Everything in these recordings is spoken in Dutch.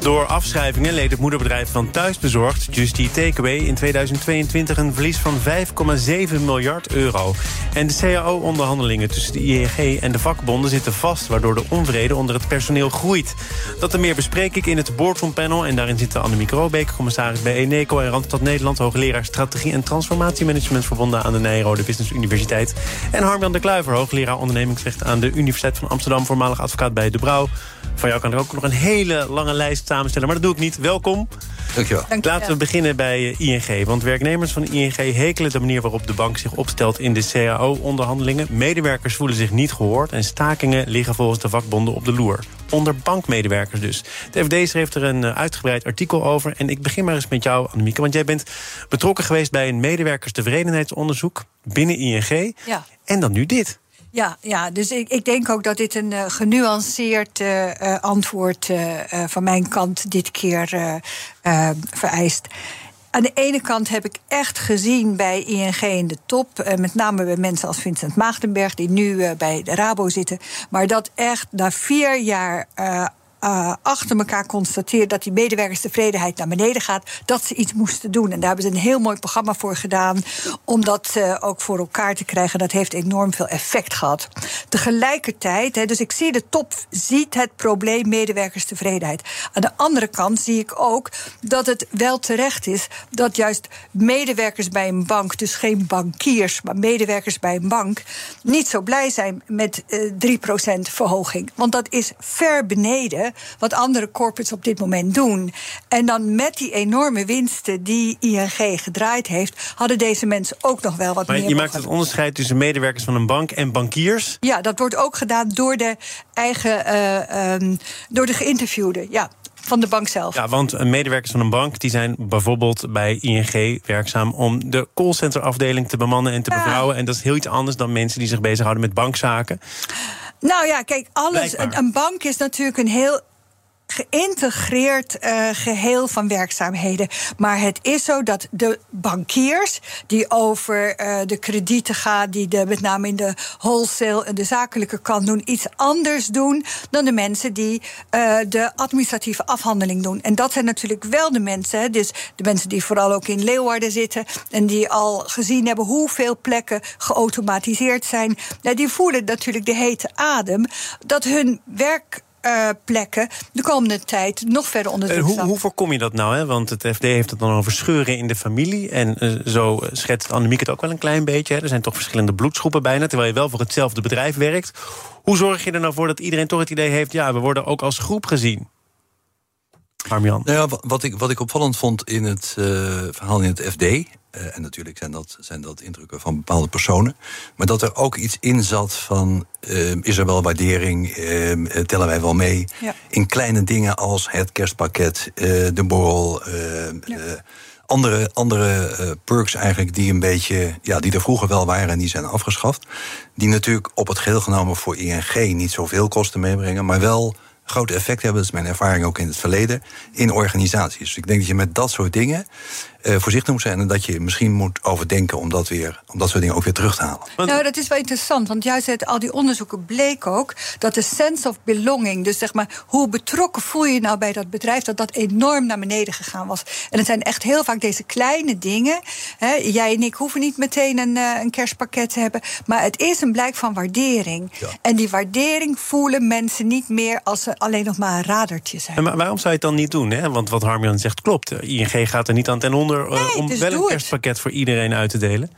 Door afschrijvingen leed het moederbedrijf van Thuisbezorgd, Justy Takeaway, in 2022 een verlies van 5,7 miljard euro. En de CAO-onderhandelingen tussen de IEG en de vakbonden zitten vast, waardoor de onvrede onder het personeel groeit. Dat en meer bespreek ik in het Boardroom Panel. En daarin zitten Annemiek Robeek, commissaris bij Eneco en Randstad Nederland, hoogleraar strategie en transformatiemanagement verbonden aan de Nijrode Business Universiteit. En Harmjan de Kluiver, hoogleraar ondernemingsrecht aan de Universiteit van Amsterdam, voormalig advocaat bij De Brouw. Van jou kan ik ook nog een hele lange lijst samenstellen, maar dat doe ik niet. Welkom. Dankjewel. Laten we beginnen bij eh, ING. Want werknemers van ING hekelen de manier waarop de bank zich opstelt in de CAO-onderhandelingen. Medewerkers voelen zich niet gehoord en stakingen liggen volgens de vakbonden op de loer. Onder bankmedewerkers dus. De FD schreef er een eh, uitgebreid artikel over. En ik begin maar eens met jou, Annemieke. Want jij bent betrokken geweest bij een medewerkerstevredenheidsonderzoek binnen ING. Ja. En dan nu dit. Ja, ja, dus ik, ik denk ook dat dit een uh, genuanceerd uh, antwoord uh, van mijn kant dit keer vereist. Aan de ene kant heb ik echt gezien bij ING in de top, met name bij mensen als Vincent Maagdenberg, die nu bij de Rabo zitten, maar dat echt na vier jaar uh, achter elkaar constateert dat die medewerkerstevredenheid naar beneden gaat, dat ze iets moesten doen. En daar hebben ze een heel mooi programma voor gedaan om dat uh, ook voor elkaar te krijgen. Dat heeft enorm veel effect gehad. Tegelijkertijd, dus ik zie de top ziet het probleem medewerkerstevredenheid. Aan de andere kant zie ik ook dat het wel terecht is dat juist medewerkers bij een bank, dus geen bankiers, maar medewerkers bij een bank, niet zo blij zijn met uh, 3% verhoging. Want dat is ver beneden wat andere corporates op dit moment doen. En dan met die enorme winsten die ING gedraaid heeft, hadden deze mensen ook nog wel wat maar meer. Je maakt het onderscheid tussen medewerkers van een bank en bankiers? Ja, dat wordt ook gedaan door de eigen, uh, um, door de geïnterviewden. Ja van de bank zelf. Ja, want medewerkers van een bank die zijn bijvoorbeeld bij ING werkzaam om de callcenterafdeling te bemannen en te ja. bevrouwen. En dat is heel iets anders dan mensen die zich bezighouden met bankzaken. Nou ja, kijk, alles. Een, een bank is natuurlijk een heel geïntegreerd uh, geheel van werkzaamheden. Maar het is zo dat de bankiers die over uh, de kredieten gaan, die de, met name in de wholesale en de zakelijke kant doen, iets anders doen dan de mensen die uh, de administratieve afhandeling doen. En dat zijn natuurlijk wel de mensen, dus de mensen die vooral ook in Leeuwarden zitten en die al gezien hebben hoeveel plekken geautomatiseerd zijn. Nou, die voelen natuurlijk de hete adem dat hun werk plekken de komende tijd nog verder onder druk uh, hoe, hoe, voorkom je dat nou? Hè? Want het FD heeft het dan over scheuren in de familie. En uh, zo schetst Annemiek het ook wel een klein beetje. Hè? Er zijn toch verschillende bloedsgroepen bijna, terwijl je wel voor hetzelfde bedrijf werkt. Hoe zorg je er nou voor dat iedereen toch het idee heeft... ja, we worden ook als groep gezien? Armjan. Nou ja, wat ik, wat ik opvallend vond in het verhaal in het FD... Uh, en natuurlijk zijn dat, zijn dat indrukken van bepaalde personen. Maar dat er ook iets in zat van: uh, is er wel waardering? Uh, tellen wij wel mee? Ja. In kleine dingen als het kerstpakket, de borrel. Ja. andere andere perks eigenlijk die een beetje, ja, die er vroeger wel waren en die zijn afgeschaft. Die natuurlijk op het geheel genomen voor ING niet zoveel kosten meebrengen, maar wel grote effect hebben. Dat is mijn ervaring ook in het verleden. In organisaties. Dus ik denk dat je met dat soort dingen uh, voorzichtig moet zijn. En dat je misschien moet overdenken om dat, weer, om dat soort dingen ook weer terug te halen. Nou, dat is wel interessant. Want juist uit al die onderzoeken bleek ook dat de sense of belonging. Dus zeg maar, hoe betrokken voel je je nou bij dat bedrijf? Dat dat enorm naar beneden gegaan was. En het zijn echt heel vaak deze kleine dingen. Hè, jij en ik hoeven niet meteen een, uh, een kerstpakket te hebben. Maar het is een blijk van waardering. Ja. En die waardering voelen mensen niet meer als ze alleen nog maar een radertje zijn. En waarom zou je het dan niet doen? Hè? Want wat Harmjan zegt klopt. ING gaat er niet aan ten onder nee, om dus wel een het. kerstpakket voor iedereen uit te delen.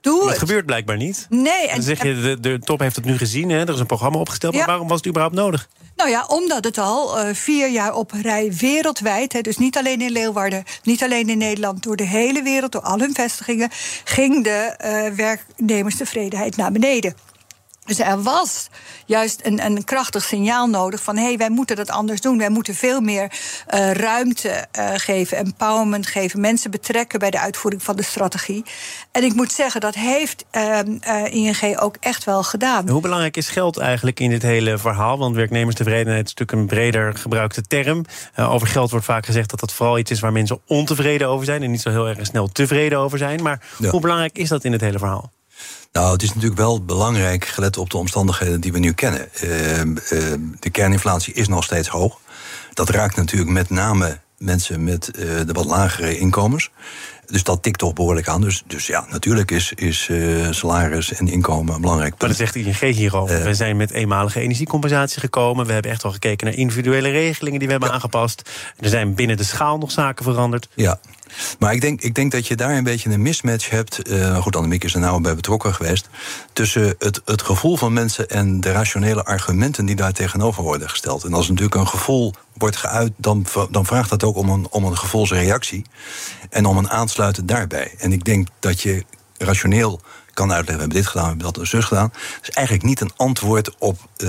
Doe dat het. gebeurt blijkbaar niet. Nee, en, Dan zeg je, de, de top heeft het nu gezien, hè? er is een programma opgesteld. Ja. Maar waarom was het überhaupt nodig? Nou ja, omdat het al uh, vier jaar op rij wereldwijd, hè, dus niet alleen in Leeuwarden, niet alleen in Nederland, door de hele wereld, door al hun vestigingen, ging de uh, werknemerstevredenheid naar beneden. Dus er was juist een, een krachtig signaal nodig van hé, hey, wij moeten dat anders doen. Wij moeten veel meer uh, ruimte uh, geven, empowerment geven, mensen betrekken bij de uitvoering van de strategie. En ik moet zeggen, dat heeft uh, ING ook echt wel gedaan. Hoe belangrijk is geld eigenlijk in dit hele verhaal? Want werknemerstevredenheid is natuurlijk een breder gebruikte term. over geld wordt vaak gezegd dat dat vooral iets is waar mensen ontevreden over zijn en niet zo heel erg snel tevreden over zijn. Maar ja. hoe belangrijk is dat in het hele verhaal? Nou, het is natuurlijk wel belangrijk, gelet op de omstandigheden die we nu kennen. Uh, uh, de kerninflatie is nog steeds hoog. Dat raakt natuurlijk met name mensen met uh, de wat lagere inkomens. Dus dat tikt toch behoorlijk aan. Dus, dus ja, natuurlijk is, is uh, salaris en inkomen een belangrijk punt. Maar dat zegt ING hierover. Uh, we zijn met eenmalige energiecompensatie gekomen. We hebben echt wel gekeken naar individuele regelingen die we hebben ja. aangepast. Er zijn binnen de schaal nog zaken veranderd. Ja, maar ik denk, ik denk dat je daar een beetje een mismatch hebt. Uh, goed, Annemiek is er nou bij betrokken geweest. Tussen het, het gevoel van mensen en de rationele argumenten die daar tegenover worden gesteld. En als natuurlijk een gevoel wordt geuit, dan, dan vraagt dat ook om een, om een gevoelsreactie. En om een aansluiten daarbij. En ik denk dat je rationeel kan uitleggen, we hebben dit gedaan, we hebben dat en zus gedaan. is eigenlijk niet een antwoord op uh,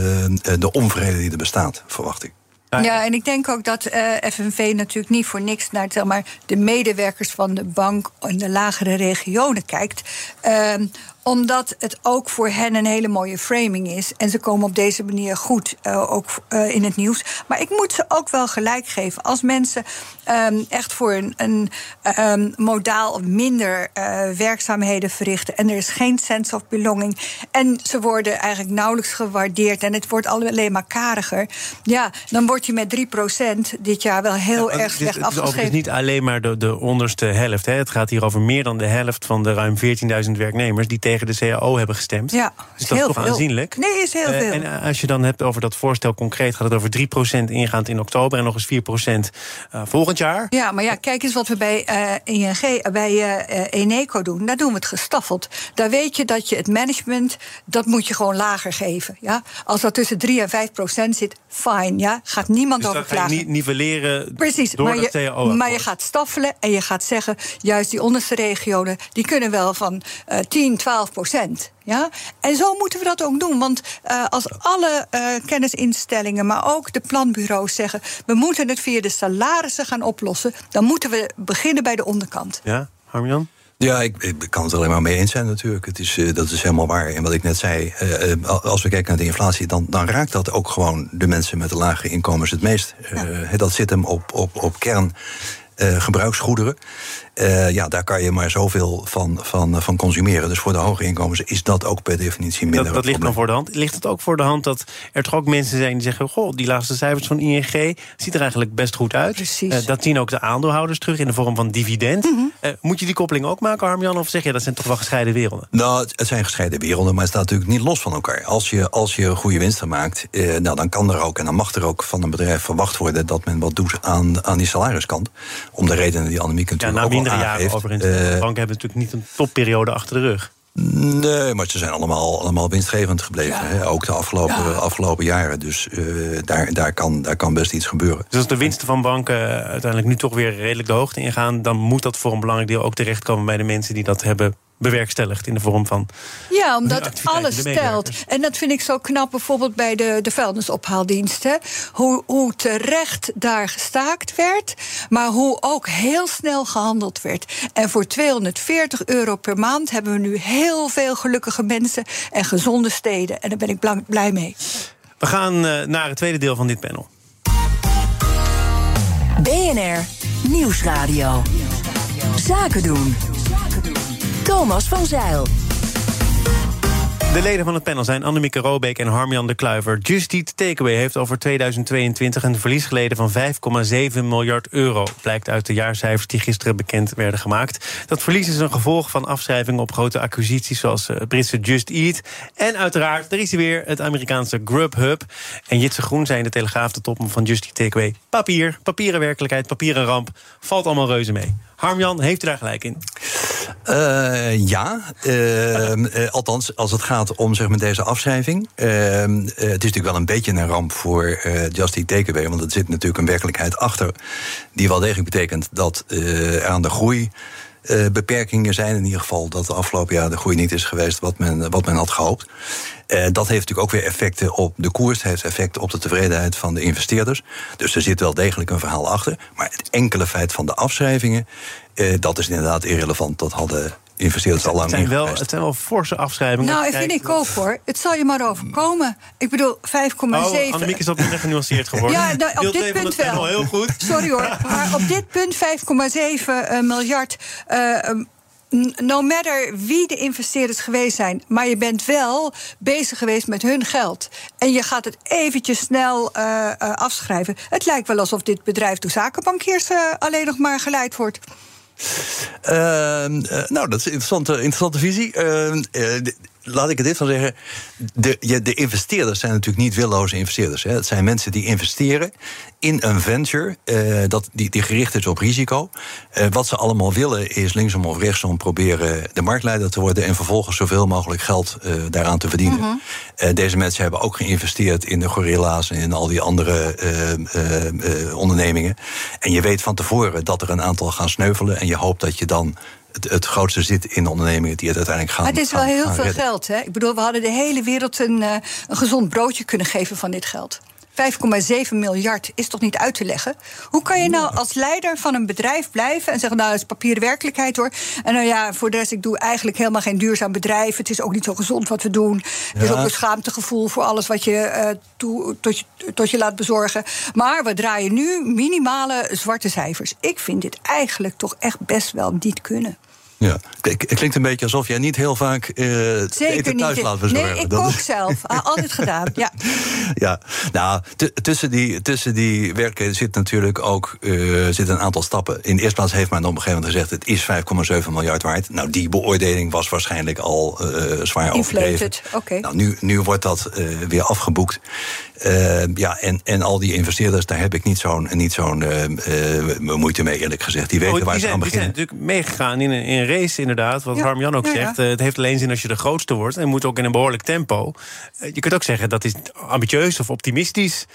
de onvrede die er bestaat, verwacht ik. Ja, en ik denk ook dat uh, FNV natuurlijk niet voor niks naar zeg maar, de medewerkers van de bank in de lagere regionen kijkt. Uh, omdat het ook voor hen een hele mooie framing is. En ze komen op deze manier goed uh, ook uh, in het nieuws. Maar ik moet ze ook wel gelijk geven. Als mensen um, echt voor een, een um, modaal of minder uh, werkzaamheden verrichten. en er is geen sense of belonging. en ze worden eigenlijk nauwelijks gewaardeerd. en het wordt alleen maar kariger. ja, dan word je met 3% dit jaar wel heel ja, erg slecht afgeschreven. Het is niet alleen maar de, de onderste helft. Hè. Het gaat hier over meer dan de helft van de ruim 14.000 werknemers. die tegen de CAO hebben gestemd. Ja, dus dat is toch veel. aanzienlijk. Nee, is heel veel. Uh, en als je dan hebt over dat voorstel concreet, gaat het over 3% ingaand in oktober en nog eens 4% uh, volgend jaar. Ja, maar ja, kijk eens wat we bij uh, ING, bij Eneco doen. Daar doen we het gestaffeld. Daar weet je dat je het management, dat moet je gewoon lager geven. Ja? Als dat tussen 3 en 5 procent zit, fine. Ja? Gaat niemand dus over klagen. Niet nivelleren Precies, door maar dat je, CAO. maar je gaat staffelen en je gaat zeggen, juist die onderste regionen, die kunnen wel van 10, 12 procent. Ja? En zo moeten we dat ook doen. Want uh, als alle uh, kennisinstellingen, maar ook de planbureaus zeggen... we moeten het via de salarissen gaan oplossen... dan moeten we beginnen bij de onderkant. Ja, Harmjan? Ja, ik, ik, kan het er alleen maar mee eens zijn natuurlijk. Het is, uh, dat is helemaal waar. En wat ik net zei, uh, als we kijken naar de inflatie... Dan, dan raakt dat ook gewoon de mensen met de lage inkomens het meest. Ja. dat zit hem op, op, op kern... gebruiksgoederen. Uh, ja, daar kan je maar zoveel van, van, van consumeren. Dus voor de hoge inkomens is dat ook per definitie minder. Dat, dat ligt dan voor de hand. Ligt het ook voor de hand dat er toch ook mensen zijn die zeggen: Goh, die laatste cijfers van ING ziet er eigenlijk best goed uit. Precies. Uh, dat zien ook de aandeelhouders terug in de vorm van dividend. Mm -hmm. uh, moet je die koppeling ook maken, Harmjan? Of zeg je dat zijn toch wel gescheiden werelden? Nou, het zijn gescheiden werelden, maar het staat natuurlijk niet los van elkaar. Als je, als je goede winsten maakt, nou, dan kan er ook en dan mag er ook van een bedrijf verwacht worden dat men wat doet aan, aan die salariskant. Om de redenen die Annemiek natuurlijk ja, ook mindere al jaren aangeeft. overigens. Uh, de banken hebben natuurlijk niet een topperiode achter de rug. Nee, maar ze zijn allemaal, allemaal winstgevend gebleven. Ja. Hè? Ook de afgelopen, ja. afgelopen jaren. Dus uh, daar, daar, kan, daar kan best iets gebeuren. Dus als de winsten van banken uiteindelijk nu toch weer redelijk de hoogte ingaan... dan moet dat voor een belangrijk deel ook terechtkomen bij de mensen die dat hebben bewerkstelligd in de vorm van. Ja, omdat alles stelt. En dat vind ik zo knap bijvoorbeeld bij de, de vuilnisophaaldiensten. Hoe, hoe terecht daar gestaakt werd, maar hoe ook heel snel gehandeld werd. En voor 240 euro per maand hebben we nu heel veel gelukkige mensen en gezonde steden. En daar ben ik blij mee. We gaan uh, naar het tweede deel van dit panel. BNR Nieuwsradio. Zaken doen. Thomas van Zeil. De leden van het panel zijn Annemieke Robeek en Harmjan de Kluiver. Just Eat Takeaway heeft over 2022 een verlies geleden van 5,7 miljard euro. Blijkt uit de jaarcijfers die gisteren bekend werden gemaakt. Dat verlies is een gevolg van afschrijvingen op grote acquisities zoals het Britse Just Eat. En uiteraard, er is weer het Amerikaanse Grubhub. En Jitse Groen zijn de Telegraaf, de topman van Just Eat Takeaway. Papier, papieren werkelijkheid, papieren ramp. Valt allemaal reuze mee. Harmjan, heeft u daar gelijk in? Uh, ja, uh, uh, althans als het gaat om zeg maar, deze afschrijving. het is natuurlijk wel een beetje een ramp voor Just Eat Takeaway... want er zit natuurlijk een werkelijkheid achter... die wel degelijk betekent dat aan de groei... beperkingen zijn. In ieder geval dat de afgelopen jaar de groei niet is geweest wat men, wat men had gehoopt. Uh, dat heeft natuurlijk ook weer effecten op de koers, heeft effecten op de tevredenheid van de investeerders. Dus er zit wel degelijk een verhaal achter. Maar het enkele feit van de afschrijvingen, uh, dat is inderdaad irrelevant. Dat hadden investeerders al lang wel, Het zijn wel forse afschrijvingen. Nou, ik vind ik ook hoor. Het zal je maar overkomen. Ik bedoel, 5,7. Oh, Annemiek is dat minder genuanceerd geworden. ja, nou, op dit punt wel. Heel goed. Sorry hoor. Maar op dit punt 5,7 miljard. Uh, no matter wie de investeerders geweest zijn, maar je bent wel bezig geweest met hun geld. En je gaat het eventjes snel uh, uh, afschrijven. Het lijkt wel alsof dit bedrijf door zakenbankiers uh, alleen nog maar geleid wordt. Uh, nou, dat is een interessante, interessante visie. Laat ik er dit van zeggen. De, de investeerders zijn natuurlijk niet willoze investeerders. Hè. Het zijn mensen die investeren in een venture uh, dat, die, die gericht is op risico. Uh, wat ze allemaal willen is linksom of rechtsom proberen de marktleider te worden... en vervolgens zoveel mogelijk geld uh, daaraan te verdienen. Mm -hmm. deze mensen hebben ook geïnvesteerd in de gorilla's... en in al die andere ondernemingen. En je weet van tevoren dat er een aantal gaan sneuvelen... en je hoopt dat je dan het, het, grootste zit in ondernemingen die het uiteindelijk gaan. Maar het is wel heel veel redden. geld. Hè? Ik bedoel, we hadden de hele wereld een, uh, een gezond broodje kunnen geven van dit geld. 5,7 miljard is toch niet uit te leggen? Hoe kan je nou als leider van een bedrijf blijven en zeggen: Nou, dat is papieren werkelijkheid hoor. En nou ja, voor de rest, ik doe eigenlijk helemaal geen duurzaam bedrijf. Het is ook niet zo gezond wat we doen. Het is ook een schaamtegevoel voor alles wat je, uh, toe, tot, je tot je laat bezorgen. Maar we draaien nu minimale zwarte cijfers. Ik vind dit eigenlijk toch echt best wel niet kunnen. Ja, het klinkt een beetje alsof jij niet heel vaak uh, Zeker eten thuis niet. laat bezorgen. Nee, ik kook zelf. Altijd gedaan, ja. Ja, nou, tussen die, tussen die werken zit natuurlijk ook uh, zit een aantal stappen. In de eerste plaats heeft men op een gegeven moment gezegd... het is 5,7 miljard waard. Nou, die beoordeling was waarschijnlijk al uh, zwaar overdreven. Okay. Nou, nu, nu wordt dat weer afgeboekt. Uh, ja, en, en al die investeerders, daar heb ik niet zo'n niet zo'n uh, uh, moeite mee, eerlijk gezegd. Die weten oh, die waar zijn, ze aan beginnen. Die zijn natuurlijk meegegaan in een, in een race, inderdaad. Wat ja. Harm-Jan ook ja, zegt. ja. het heeft alleen zin als je de grootste wordt. En moet ook in een behoorlijk tempo. je kunt ook zeggen dat is ambitieus of optimistisch.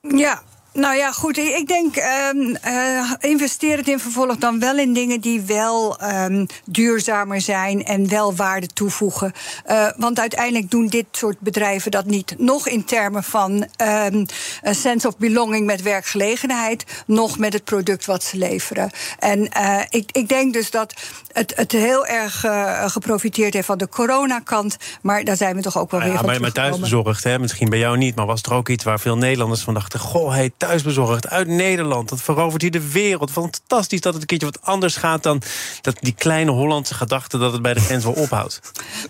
Ja, nou ja, goed. Ik denk, um, uh, investeer het in vervolg dan wel in dingen die wel um, duurzamer zijn en wel waarde toevoegen. Uh, want uiteindelijk doen dit soort bedrijven dat niet. Nog in termen van um, een sense of belonging met werkgelegenheid, nog met het product wat ze leveren. En uh, ik, ik denk dus dat het, het heel erg geprofiteerd heeft van de coronakant. Maar daar zijn we toch ook wel Nou weer ja, van maar, maar thuisbezorgd, hè, misschien bij jou niet, maar was er ook iets waar veel Nederlanders van dachten: Goh, hey, thuisbezorgd uit Nederland, dat verovert hier de wereld. Fantastisch dat het een keertje wat anders gaat dan dat die kleine Hollandse gedachte dat het bij de grens wel ophoudt.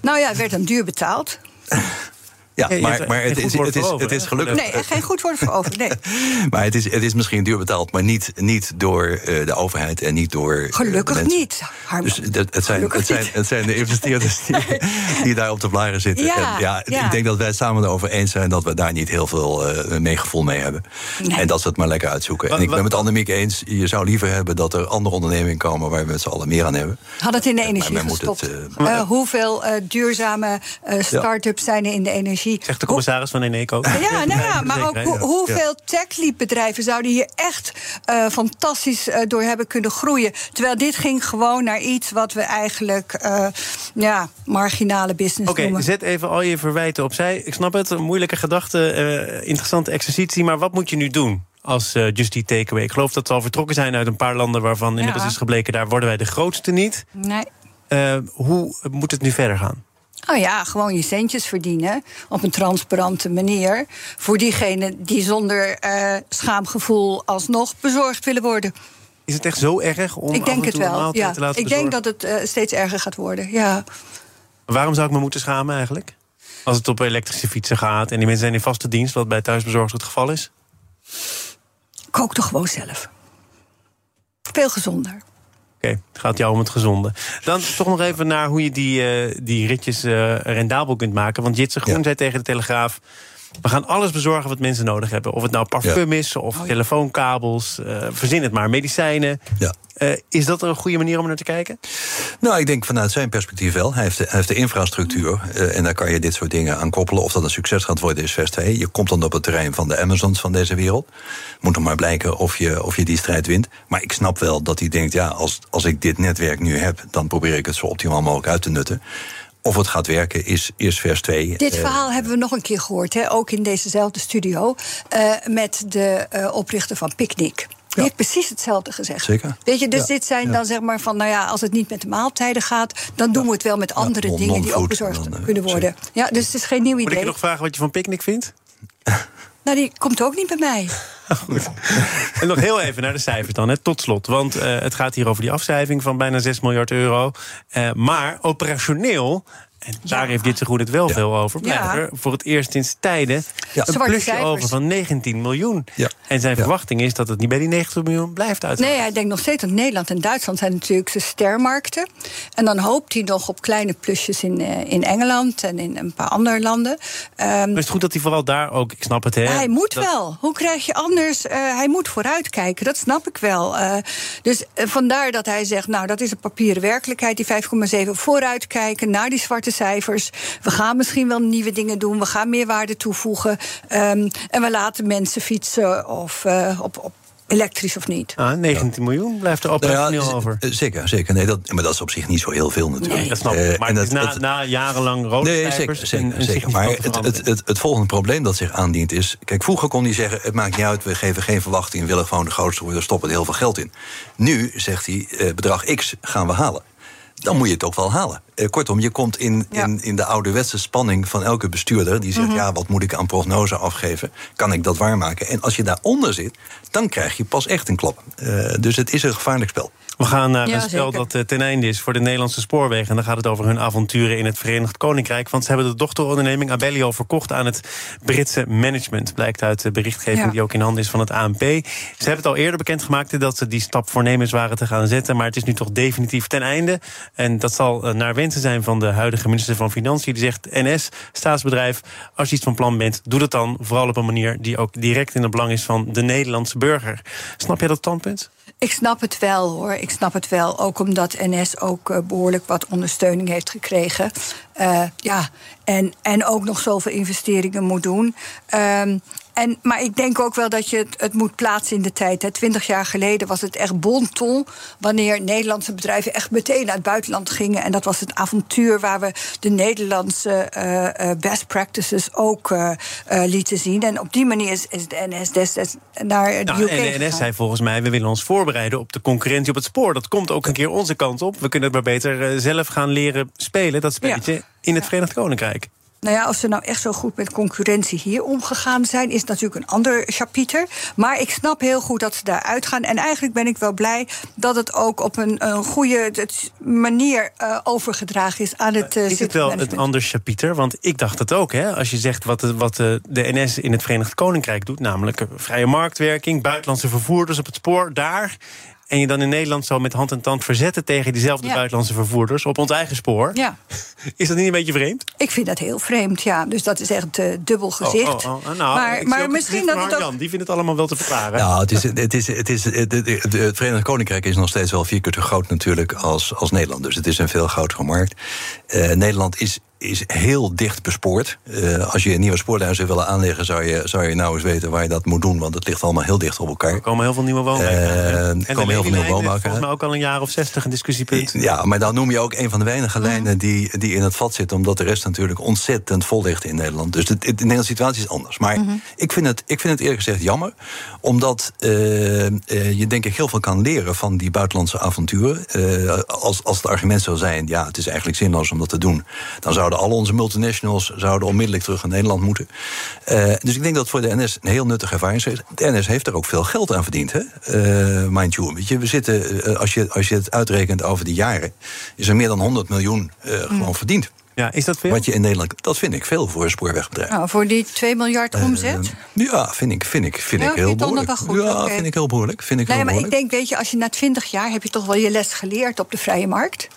Nou ja, het werd dan duur betaald. Ja, maar, maar het, is, het, is, het is gelukkig. Nee, geen goed woord voor over. Nee. Maar het is, het is misschien duur betaald, maar niet, niet door uh, de overheid en niet door. uh, Gelukkig mensen. niet. Dus het, het, zijn, Gelukkig het, zijn, niet. het zijn de investeerders die, die daar op de blaren zitten. Ja, en ja, ja. Ik denk dat wij het samen erover eens zijn dat we daar niet heel veel uh, meegevoel mee hebben. Nee. En dat ze het maar lekker uitzoeken. Wat- en ik ben wat- met Annemiek eens, je zou liever hebben dat er andere ondernemingen komen waar we met z'n allen meer aan hebben. Had het in de energie gestopt. het, Uh, hoeveel uh, duurzame uh, start-ups zijn er in de energie? Zegt de commissaris van Eneco. Ja, nou ja, maar ook hoeveel tech-lead-bedrijven zouden hier echt uh, fantastisch uh, door hebben kunnen groeien. Terwijl dit ging gewoon naar iets wat we eigenlijk uh, ja, marginale business Oké, noemen. zet even al je verwijten opzij. Ik snap het, een moeilijke gedachte, eh, interessante exercitie. Maar wat moet je nu doen als uh, Just Takeaway? Ik geloof dat ze al vertrokken zijn uit een paar landen... waarvan inmiddels Ja. is gebleken, daar worden wij de grootste niet. Nee. Uh, hoe moet het nu verder gaan? Oh ja, gewoon je centjes verdienen op een transparante manier. Voor diegenen die zonder uh, schaamgevoel alsnog bezorgd willen worden. Is het echt zo erg om ik denk en het wel. Ja. te laten Ik denk dat het uh, steeds erger gaat worden. Ja. Waarom zou ik me moeten schamen eigenlijk? Als het op elektrische fietsen gaat en die mensen zijn in vaste dienst... wat bij thuisbezorgd het geval is? Kook toch gewoon zelf. Veel gezonder. Gaat jou om het gezonde. Dan toch nog even naar hoe je die, uh, die ritjes uh, rendabel kunt maken. Want Jitse Groen Ja. zei tegen de Telegraaf... We gaan alles bezorgen wat mensen nodig hebben. Of het nou parfum is, of telefoonkabels, uh, verzin het maar, medicijnen. Ja. Uh, is dat een goede manier om naar te kijken? Nou, ik denk vanuit zijn perspectief wel. Hij heeft de, hij heeft de infrastructuur uh, en daar kan je dit soort dingen aan koppelen. Of dat een succes gaat worden is vers 2. Je komt dan op het terrein van de Amazons van deze wereld. Moet nog maar blijken of je, of je die strijd wint. Maar ik snap wel dat hij denkt, ja, als, als ik dit netwerk nu heb... dan probeer ik het zo optimaal mogelijk uit te nutten. Of het gaat werken is, is vers 2. Dit verhaal hebben we nog een keer gehoord, hè? ook in dezezelfde studio... Uh, met de uh, oprichter van Picnic. Die heeft precies hetzelfde gezegd. Zeker. Weet je, dus Ja. dit zijn Ja. dan zeg maar van, nou ja, als het niet met de maaltijden gaat, dan doen we het wel met andere non- dingen die ook bezorgd dan, eh, kunnen worden. Ja, dus het is geen nieuw Moet ik idee. je nog vragen wat je van Picnic vindt? Nou, die komt ook niet bij mij. En nog heel even naar de cijfers dan, hè, tot slot. Want eh, het gaat hier over die afschrijving van bijna 6 miljard euro. Eh, maar operationeel, en daar heeft dit zo goed het wel Ja. veel over... er voor het eerst sinds tijden Ja. een Zwarte plusje cijfers. over van 19 miljoen. Ja. En zijn Ja. verwachting is dat het niet bij die 90 miljoen blijft uit. Nee, hij denkt nog steeds dat Nederland en Duitsland zijn natuurlijk zijn stermarkten. En dan hoopt hij nog op kleine plusjes in, eh, in Engeland en in een paar andere landen. Ehm, Maar is het goed dat hij vooral daar ook, ik snap het hè... hij moet dat- wel. Hoe krijg je anders? eh, hij moet vooruitkijken, dat snap ik wel. Eh, dus vandaar dat hij zegt: Nou, dat is een papieren werkelijkheid, die 5,7. Vooruitkijken naar die zwarte cijfers. We gaan misschien wel nieuwe dingen doen. We gaan meer waarde toevoegen. Ehm, en we laten mensen fietsen of eh, op, op elektrisch of niet. Ah, 19 miljoen blijft er Nou ja, over. eh, Zeker, zeker. Nee, dat, maar dat is op zich niet zo heel veel natuurlijk. Nee, dat snap ik. Eh, Maar dat- na, dat- na jarenlang rode Nee, cijfers zeker, zeker, en een zeker. Maar het, het, het, het volgende probleem dat zich aandient is... Kijk, vroeger kon hij zeggen, het maakt niet uit... we geven geen verwachting, we willen gewoon de grootste worden... stoppen er heel veel geld in. Nu zegt hij, eh, bedrag X gaan we halen. Dan moet je het ook wel halen. Eh, kortom, je komt in, Ja. in, in de ouderwetse spanning van elke bestuurder... die zegt, ja, wat moet ik aan prognose afgeven? Kan ik dat waarmaken? En als je daaronder zit, dan krijg je pas echt een klap. Eh, dus het is een gevaarlijk spel. We gaan naar Ja, een spel zeker. dat eh, ten einde is voor de Nederlandse spoorwegen. En dan gaat het over hun avonturen in het Verenigd Koninkrijk. Want ze hebben de dochteronderneming Abellio verkocht aan het Britse management. Blijkt uit de berichtgeving Ja. die ook in handen is van het ANP. Ze hebben het al eerder bekendgemaakt dat ze die stap voornemens waren te gaan zetten. Maar het is nu toch definitief ten einde. En dat zal naar zijn van de huidige minister van Financiën. Die zegt: NS, staatsbedrijf, als je iets van plan bent, doe dat dan vooral op een manier die ook direct in het belang is van de Nederlandse burger. Snap jij dat standpunt? Ik snap het wel hoor. Ik snap het wel. Ook omdat NS ook eh, behoorlijk wat ondersteuning heeft gekregen. Eh, ja, en, en ook nog zoveel investeringen moet doen. Ehm, en, maar ik denk ook wel dat je het, het moet plaatsen in de tijd. Hè. Twintig jaar geleden was het echt bon ton... wanneer Nederlandse bedrijven echt meteen naar het buitenland gingen. En dat was het avontuur waar we de Nederlandse eh, eh, best practices ook eh, lieten zien. En op die manier is, is de NS destijds naar de Nou, UK en de NS gegaan. zei volgens mij, we willen ons voorbereiden op de concurrentie op het spoor. Dat komt ook een keer onze kant op. We kunnen het maar beter zelf gaan leren spelen, dat spelletje, in het Verenigd Koninkrijk. Nou ja, als ze nou echt zo goed met concurrentie hier omgegaan zijn, is het natuurlijk een ander chapiter. Maar ik snap heel goed dat ze daar uitgaan. En eigenlijk ben ik wel blij dat het ook op een, een goede manier eh, overgedragen is aan het uh, Is het wel het ander chapiter? Want ik dacht het ook, hè? Als je zegt wat, de, wat de, de NS in het Verenigd Koninkrijk doet, namelijk eh, vrije marktwerking, buitenlandse vervoerders op het spoor, daar. En je dan in Nederland zo met hand en tand verzetten tegen diezelfde Ja. buitenlandse vervoerders op ons eigen spoor. Ja, Is dat niet een beetje vreemd? ik vind dat heel vreemd, ja. Dus dat is echt eh, dubbel gezicht. Oh, oh, oh. Nou, maar maar misschien dat het ook... Die vindt het allemaal wel te verklaren. Nou, het, is, het, is, het, is, het, het, het- het Verenigd Koninkrijk is nog steeds wel vier keer zo groot natuurlijk als, als Nederland. Dus het is een veel grotere markt. Eh, Nederland is, is heel dicht bespoord. Eh, als je een nieuwe spoorlijn zou willen aanleggen, zou je, zou je nou eens weten waar je dat moet doen. Want het ligt allemaal heel dicht op elkaar. Er komen heel veel nieuwe woonwijken. Eh, aan, hè? er en komen heel veel nieuwe woonwijken volgens mij ook al een jaar of zestig een discussiepunt. Ja, maar dan noem je ook een van de weinige lijnen die, die in het vat zitten, omdat de rest natuurlijk ontzettend vol ligt in Nederland. Dus de, de Nederlandse situatie is anders. Maar ik, vind het, ik vind het eerlijk gezegd jammer, omdat eh, eh, je denk ik heel veel kan leren van die buitenlandse avonturen. Eh, als, als het argument zou zijn, ja, het is eigenlijk zinloos om dat te doen, dan zouden al onze multinationals zouden onmiddellijk terug naar Nederland moeten. Eh, dus ik denk dat het voor de NS een heel nuttige ervaring is. De NS heeft er ook veel geld aan verdiend, hè? Eh, mind you. Weet je, we zitten, eh, als, je, als je het uitrekent over de jaren, is er meer dan 100 miljoen eh, gewoon verdiend. Ja, is dat veel? Wat je in Nederland, dat vind ik veel voor een spoorwegbedrijf. Nou, voor die 2 miljard omzet? Ja, vind ik, vind ik, vind Ja, ik heel behoorlijk. wel goed? Ja, vind ik heel behoorlijk. Vind ik Nee, heel maar ik denk, weet je, als je na 20 jaar heb je toch wel je les geleerd op de vrije markt.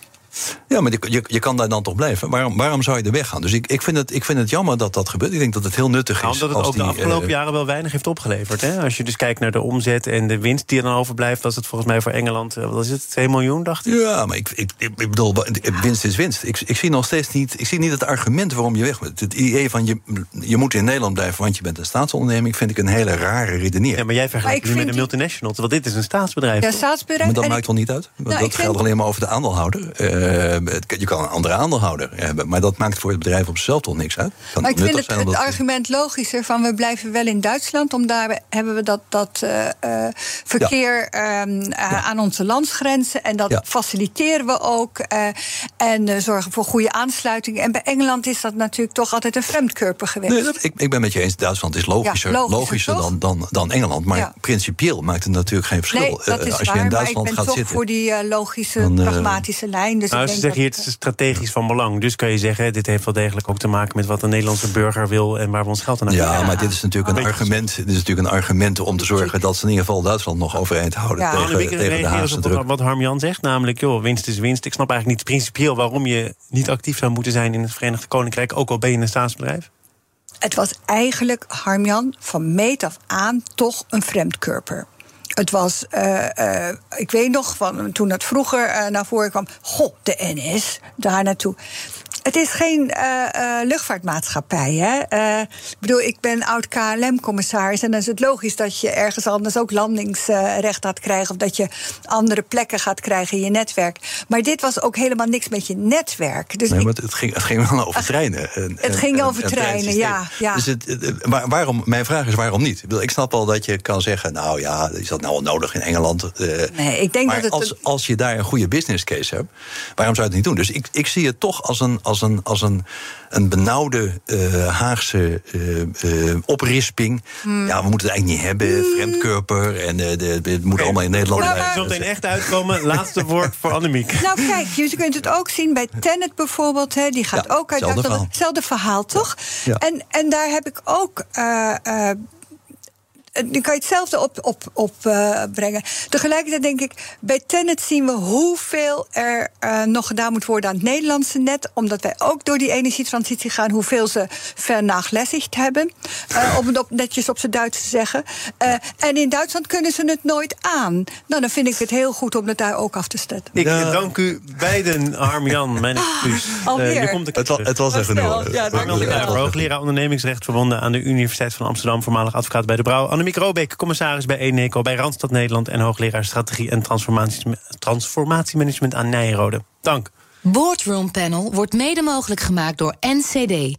Ja, maar je, je kan daar dan toch blijven. Waarom, waarom zou je er weggaan? Dus ik, ik, vind het, ik vind het jammer dat dat gebeurt. Ik denk dat het heel nuttig Nou, is. omdat het als ook de die, afgelopen eh, jaren wel weinig heeft opgeleverd. Hè? Als je dus kijkt naar de omzet en de winst die er dan overblijft... was het volgens mij voor Engeland, eh, wat is het, 2 miljoen, dacht ik? Ja, maar ik, ik, ik ik bedoel, winst is winst. Ik, ik zie nog steeds niet, ik zie niet het argument waarom je weg moet. Het idee van je, je moet in Nederland blijven, want je bent een staatsonderneming, vind ik een hele rare redenering. Ja, maar jij vergelijkt Maar nu met een multinational, terwijl dit is een staatsbedrijf. Ja, staatsbedrijf. maar dat en maakt ik- wel niet uit. Want Nou, dat geldt alleen maar over de aandeelhouder. Eh, het- je kan een andere aandeelhouder hebben. Maar dat maakt voor het bedrijf op zichzelf toch niks uit. Kan Maar ik vind het, het argument logischer van we blijven wel in Duitsland. Om daar hebben we dat, dat eh, eh, verkeer ehm, eh, aan onze landsgrenzen. En dat Ja. faciliteren we ook. eh, en eh, zorgen voor goede aansluiting. En bij Engeland is dat natuurlijk toch altijd een vreemdkörper geweest. Nee, dat, ik, ik ben met je eens. Duitsland is logischer, logischer, dan, dan, dan Engeland. Maar principieel maakt het natuurlijk geen verschil. Nee, dat Eh, is als waar. je in maar ik Duitsland ben gaat toch zitten. voor die eh, logische, Dan, eh, pragmatische lijn. Dus Nou, ik ze denk zeggen hier, het is strategisch van belang. Dus kan je zeggen, dit heeft wel degelijk ook te maken... met wat de Nederlandse burger wil en waar we ons geld aan Ja, uitgeven. maar dit is natuurlijk een argument. Dit is natuurlijk een argument om te zorgen dat ze in ieder geval Duitsland nog overeind houden Ja. Nou, tegen, de Haagse druk. wat Harmjan zegt, namelijk, joh, winst is winst. Ik snap eigenlijk niet principieel waarom je niet actief zou moeten zijn in het Verenigd Koninkrijk, ook al ben je een staatsbedrijf. Het was eigenlijk, Harmjan, van meet af aan toch een vreemdkörper. Het was, eh, eh, ik weet nog, van, toen dat vroeger eh, naar voren kwam... goh, de NS, daar naartoe. Het is geen eh, eh, luchtvaartmaatschappij. Hè? Eh, ik bedoel, ik ben oud KLM-commissaris... en dan is het logisch dat je ergens anders ook landingsrecht gaat krijgen... of dat je andere plekken gaat krijgen in je netwerk. Maar dit was ook helemaal niks met je netwerk. Dus Nee, ik- maar het ging, het ging wel over treinen. En- Het ging en- over en treinen, ja, ja. Dus het, het- waar- waarom, mijn vraag is waarom niet? Ik, bedoel, ik snap wel dat je kan zeggen, nou ja, is dat nou wel nodig in Engeland? Nee, ik denk maar dat het als, als je daar een goede business case hebt, waarom zou je het niet doen? Dus ik, ik zie het toch als een, als een, als een, een benauwde eh, Haagse eh, eh, oprisping. Hmm. Ja, we moeten het eigenlijk niet hebben, vreemdkörper... en eh, het moet allemaal in Nederland blijven. er zometeen echt uitkomen, laatste woord voor Annemiek. Nou, kijk, je kunt het ook zien bij Tenet bijvoorbeeld. Hè, die gaat Ja, ook uit hetzelfde verhaal. Hetzelfde verhaal, toch? Ja. En, en daar heb ik ook. Eh, nu kan je hetzelfde op, op, op eh, brengen. Tegelijkertijd denk ik, bij Tenet zien we hoeveel er eh, nog gedaan moet worden aan het Nederlandse net. Omdat wij ook door die energietransitie gaan, hoeveel ze vernachlässigt hebben. Eh, om het op, netjes op zijn Duits te zeggen. Eh, en in Duitsland kunnen ze het nooit aan. Nou, dan vind ik het heel goed om het daar ook af te zetten. Ik Ja. dank u beiden, Harm-Jan, mijn excuus. alweer. Komt Het, het was even nul. Ja, dank hoogleraar ondernemingsrecht verbonden aan de Universiteit van Amsterdam, voormalig advocaat bij de Brouw. Annemiek Robeek, commissaris bij Eneco bij Randstad Nederland en hoogleraar strategie en transformatie- transformatiemanagement aan Nijrode. Dank. Boardroom Panel wordt mede mogelijk gemaakt door NCD,